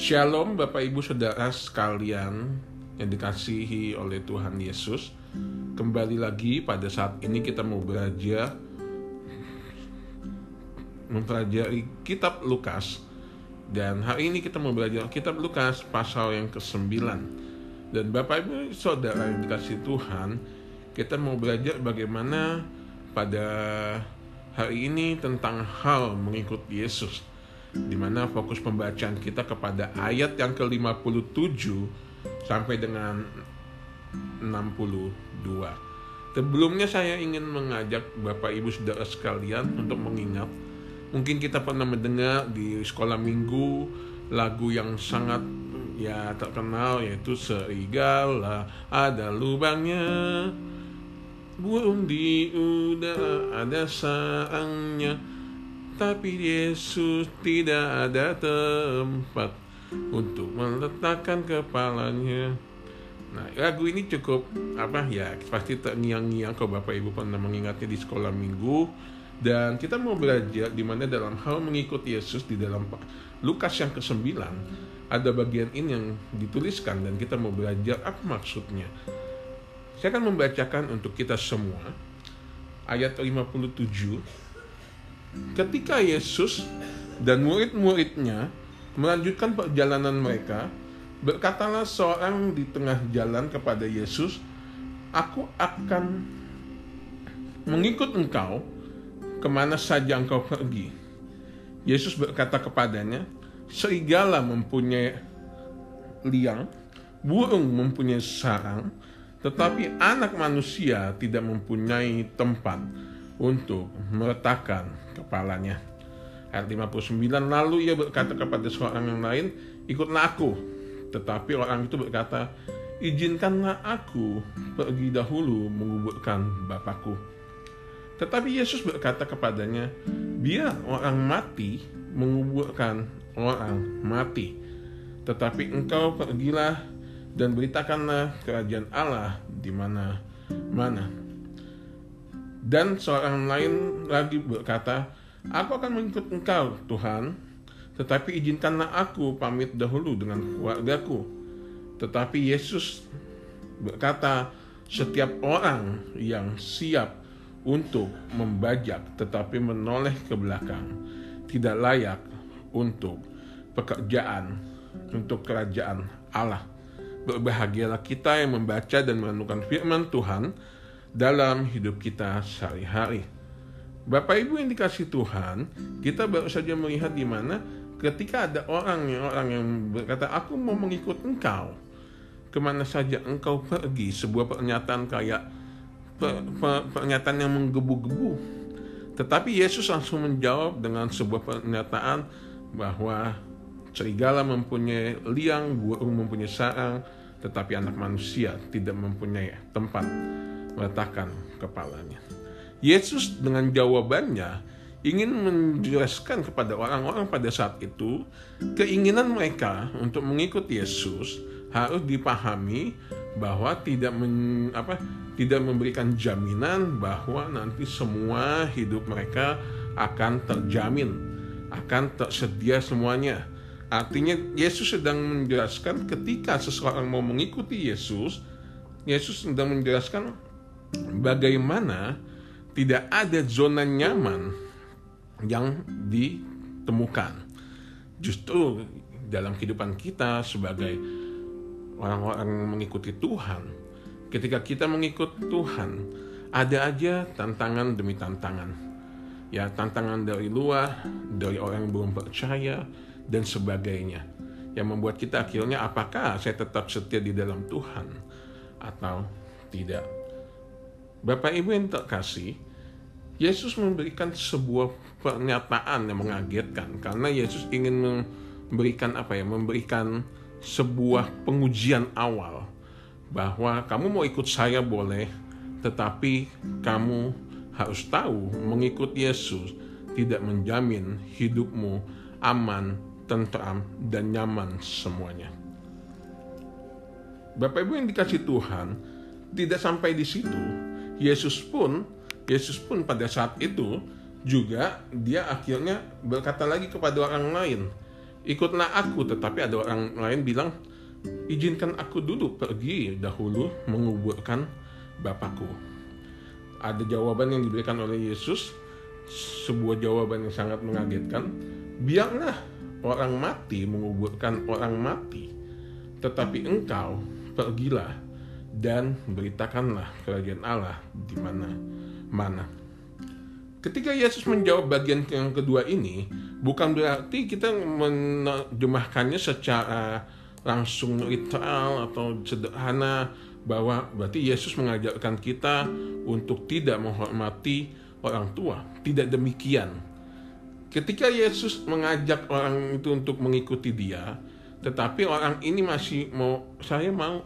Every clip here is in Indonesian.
Shalom Bapak Ibu Saudara sekalian yang dikasihi oleh Tuhan Yesus. Kembali lagi pada saat ini kita mau belajar mempelajari kitab Lukas dan hari ini kita mau belajar kitab Lukas pasal yang ke-9. Dan Bapak Ibu Saudara yang dikasih Tuhan, kita mau belajar bagaimana pada hari ini tentang hal mengikut Yesus di mana fokus pembacaan kita kepada ayat yang ke-57 sampai dengan 62. Sebelumnya saya ingin mengajak Bapak Ibu Saudara sekalian untuk mengingat mungkin kita pernah mendengar di sekolah minggu lagu yang sangat ya terkenal yaitu serigala ada lubangnya burung di udara ada sarangnya tapi Yesus tidak ada tempat untuk meletakkan kepalanya. Nah, lagu ini cukup apa ya? Pasti terngiang-ngiang kalau Bapak Ibu pernah mengingatnya di sekolah minggu. Dan kita mau belajar di mana dalam hal mengikuti Yesus di dalam Lukas yang ke-9 ada bagian ini yang dituliskan dan kita mau belajar apa maksudnya. Saya akan membacakan untuk kita semua ayat 57 ketika Yesus dan murid-muridnya melanjutkan perjalanan mereka, berkatalah seorang di tengah jalan kepada Yesus, "Aku akan mengikut engkau ke mana saja engkau pergi." Yesus berkata kepadanya, "Serigala mempunyai liang, burung mempunyai sarang, tetapi anak manusia tidak mempunyai tempat." Untuk meletakkan kepalanya. Ayat 59, lalu ia berkata kepada seorang yang lain, ikutlah aku. Tetapi orang itu berkata, izinkanlah aku pergi dahulu menguburkan bapakku. Tetapi Yesus berkata kepadanya, biar orang mati menguburkan orang mati. Tetapi engkau pergilah dan beritakanlah kerajaan Allah di mana mana dan seorang lain lagi berkata, Aku akan mengikut engkau, Tuhan, tetapi izinkanlah aku pamit dahulu dengan keluargaku. Tetapi Yesus berkata, setiap orang yang siap untuk membajak tetapi menoleh ke belakang tidak layak untuk pekerjaan untuk kerajaan Allah. Berbahagialah kita yang membaca dan merenungkan firman Tuhan dalam hidup kita sehari-hari. Bapak Ibu yang dikasih Tuhan, kita baru saja melihat di mana ketika ada orang yang orang yang berkata aku mau mengikut engkau. Ke mana saja engkau pergi sebuah pernyataan kayak per, per, pernyataan yang menggebu-gebu. Tetapi Yesus langsung menjawab dengan sebuah pernyataan bahwa serigala mempunyai liang burung mempunyai sarang tetapi anak manusia tidak mempunyai tempat meletakkan kepalanya. Yesus dengan jawabannya ingin menjelaskan kepada orang-orang pada saat itu keinginan mereka untuk mengikut Yesus harus dipahami bahwa tidak men, apa tidak memberikan jaminan bahwa nanti semua hidup mereka akan terjamin akan tersedia semuanya artinya Yesus sedang menjelaskan ketika seseorang mau mengikuti Yesus Yesus sedang menjelaskan bagaimana tidak ada zona nyaman yang ditemukan. Justru dalam kehidupan kita sebagai orang-orang mengikuti Tuhan, ketika kita mengikut Tuhan, ada aja tantangan demi tantangan. Ya, tantangan dari luar, dari orang yang belum percaya, dan sebagainya. Yang membuat kita akhirnya apakah saya tetap setia di dalam Tuhan atau tidak. Bapak Ibu yang terkasih, Yesus memberikan sebuah pernyataan yang mengagetkan karena Yesus ingin memberikan apa ya? Memberikan sebuah pengujian awal bahwa kamu mau ikut saya boleh, tetapi kamu harus tahu mengikut Yesus tidak menjamin hidupmu aman, tentram, dan nyaman semuanya. Bapak Ibu yang dikasih Tuhan, tidak sampai di situ, Yesus pun Yesus pun pada saat itu juga dia akhirnya berkata lagi kepada orang lain, ikutlah aku tetapi ada orang lain bilang izinkan aku dulu pergi dahulu menguburkan Bapakku. Ada jawaban yang diberikan oleh Yesus, sebuah jawaban yang sangat mengagetkan. Biarlah orang mati menguburkan orang mati, tetapi engkau pergilah dan beritakanlah kerajaan Allah di mana mana. Ketika Yesus menjawab bagian yang kedua ini, bukan berarti kita menerjemahkannya secara langsung literal atau sederhana bahwa berarti Yesus mengajarkan kita untuk tidak menghormati orang tua. Tidak demikian. Ketika Yesus mengajak orang itu untuk mengikuti dia, tetapi orang ini masih mau saya mau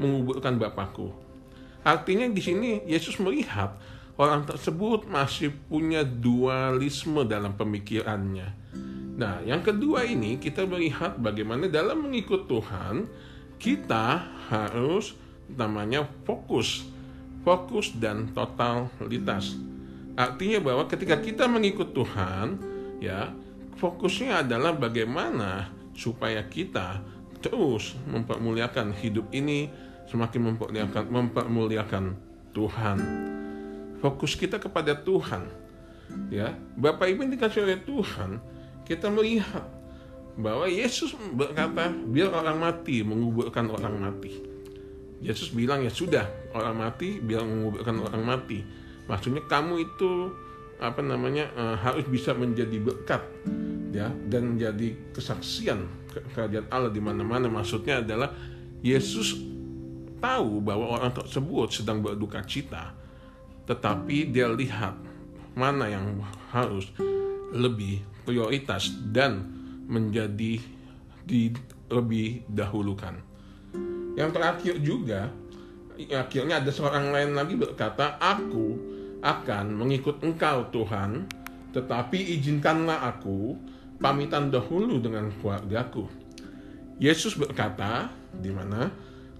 menguburkan bapakku. Artinya di sini Yesus melihat orang tersebut masih punya dualisme dalam pemikirannya. Nah, yang kedua ini kita melihat bagaimana dalam mengikut Tuhan kita harus namanya fokus, fokus dan totalitas. Artinya bahwa ketika kita mengikut Tuhan, ya fokusnya adalah bagaimana supaya kita terus mempermuliakan hidup ini semakin mempermuliakan mempermuliakan Tuhan. Fokus kita kepada Tuhan. Ya, Bapak Ibu dikasih oleh Tuhan, kita melihat bahwa Yesus berkata, biar orang mati menguburkan orang mati. Yesus bilang ya sudah orang mati biar menguburkan orang mati. Maksudnya kamu itu apa namanya uh, harus bisa menjadi berkat ya dan menjadi kesaksian kerajaan Allah di mana-mana. Maksudnya adalah Yesus tahu bahwa orang tersebut sedang berduka cita, tetapi dia lihat mana yang harus lebih prioritas dan menjadi di lebih dahulukan. Yang terakhir juga, akhirnya ada seorang lain lagi berkata, Aku akan mengikut engkau Tuhan, tetapi izinkanlah aku pamitan dahulu dengan keluargaku. Yesus berkata, di mana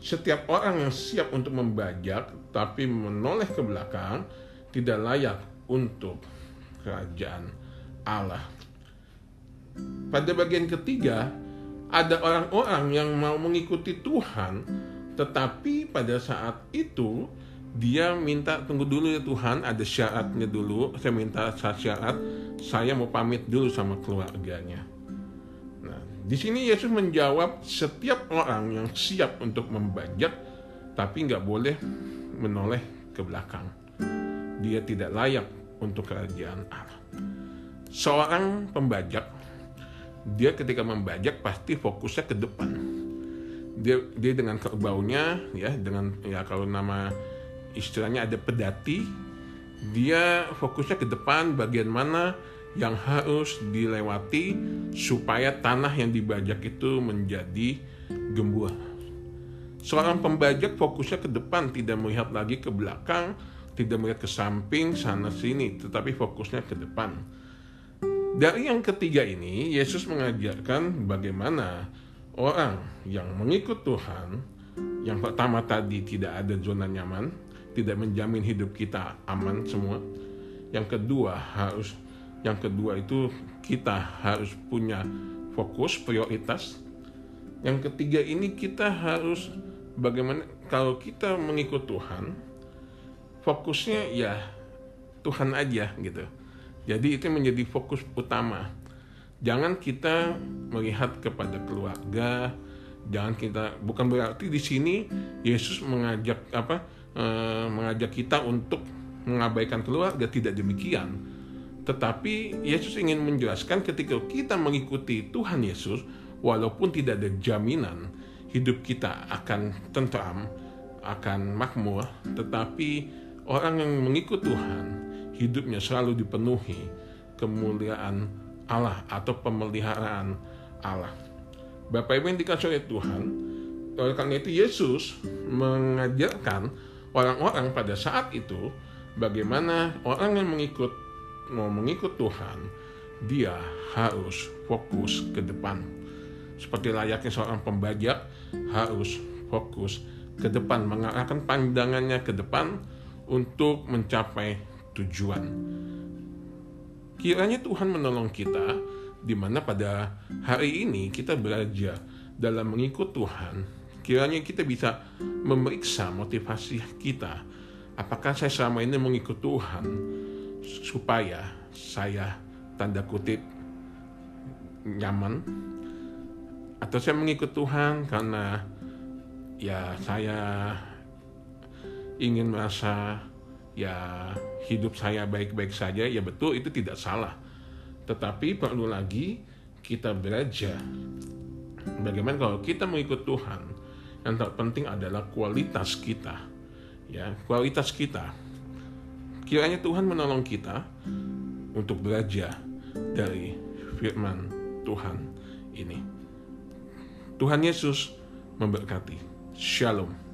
setiap orang yang siap untuk membajak tapi menoleh ke belakang tidak layak untuk kerajaan Allah. Pada bagian ketiga, ada orang-orang yang mau mengikuti Tuhan, tetapi pada saat itu dia minta tunggu dulu ya Tuhan, ada syaratnya dulu. Saya minta syarat, saya mau pamit dulu sama keluarganya. Di sini Yesus menjawab setiap orang yang siap untuk membajak, tapi nggak boleh menoleh ke belakang. Dia tidak layak untuk kerajaan Allah. Seorang pembajak dia ketika membajak pasti fokusnya ke depan dia dia dengan kerbaunya ya dengan ya kalau nama istilahnya ada pedati dia fokusnya ke depan bagian mana yang harus dilewati supaya tanah yang dibajak itu menjadi gembur. Seorang pembajak fokusnya ke depan, tidak melihat lagi ke belakang, tidak melihat ke samping sana sini, tetapi fokusnya ke depan. Dari yang ketiga ini, Yesus mengajarkan bagaimana orang yang mengikut Tuhan, yang pertama tadi tidak ada zona nyaman, tidak menjamin hidup kita aman semua. Yang kedua harus, yang kedua itu kita harus punya fokus prioritas. Yang ketiga ini kita harus bagaimana kalau kita mengikut Tuhan, fokusnya ya Tuhan aja gitu jadi itu menjadi fokus utama. Jangan kita melihat kepada keluarga, jangan kita bukan berarti di sini Yesus mengajak apa e, mengajak kita untuk mengabaikan keluarga tidak demikian. Tetapi Yesus ingin menjelaskan ketika kita mengikuti Tuhan Yesus, walaupun tidak ada jaminan hidup kita akan tentram, akan makmur, tetapi orang yang mengikut Tuhan hidupnya selalu dipenuhi kemuliaan Allah atau pemeliharaan Allah. Bapak Ibu yang dikasih oleh Tuhan, oleh karena itu Yesus mengajarkan orang-orang pada saat itu bagaimana orang yang mengikut mau mengikut Tuhan, dia harus fokus ke depan. Seperti layaknya seorang pembajak harus fokus ke depan, mengarahkan pandangannya ke depan untuk mencapai tujuan. Kiranya Tuhan menolong kita di mana pada hari ini kita belajar dalam mengikut Tuhan, kiranya kita bisa memeriksa motivasi kita. Apakah saya selama ini mengikut Tuhan supaya saya tanda kutip nyaman. Atau saya mengikut Tuhan karena ya saya ingin merasa ya hidup saya baik-baik saja. Ya betul itu tidak salah. Tetapi perlu lagi kita belajar bagaimana kalau kita mengikut Tuhan yang terpenting adalah kualitas kita. Ya kualitas kita kiranya Tuhan menolong kita untuk belajar dari firman Tuhan ini Tuhan Yesus memberkati. Shalom.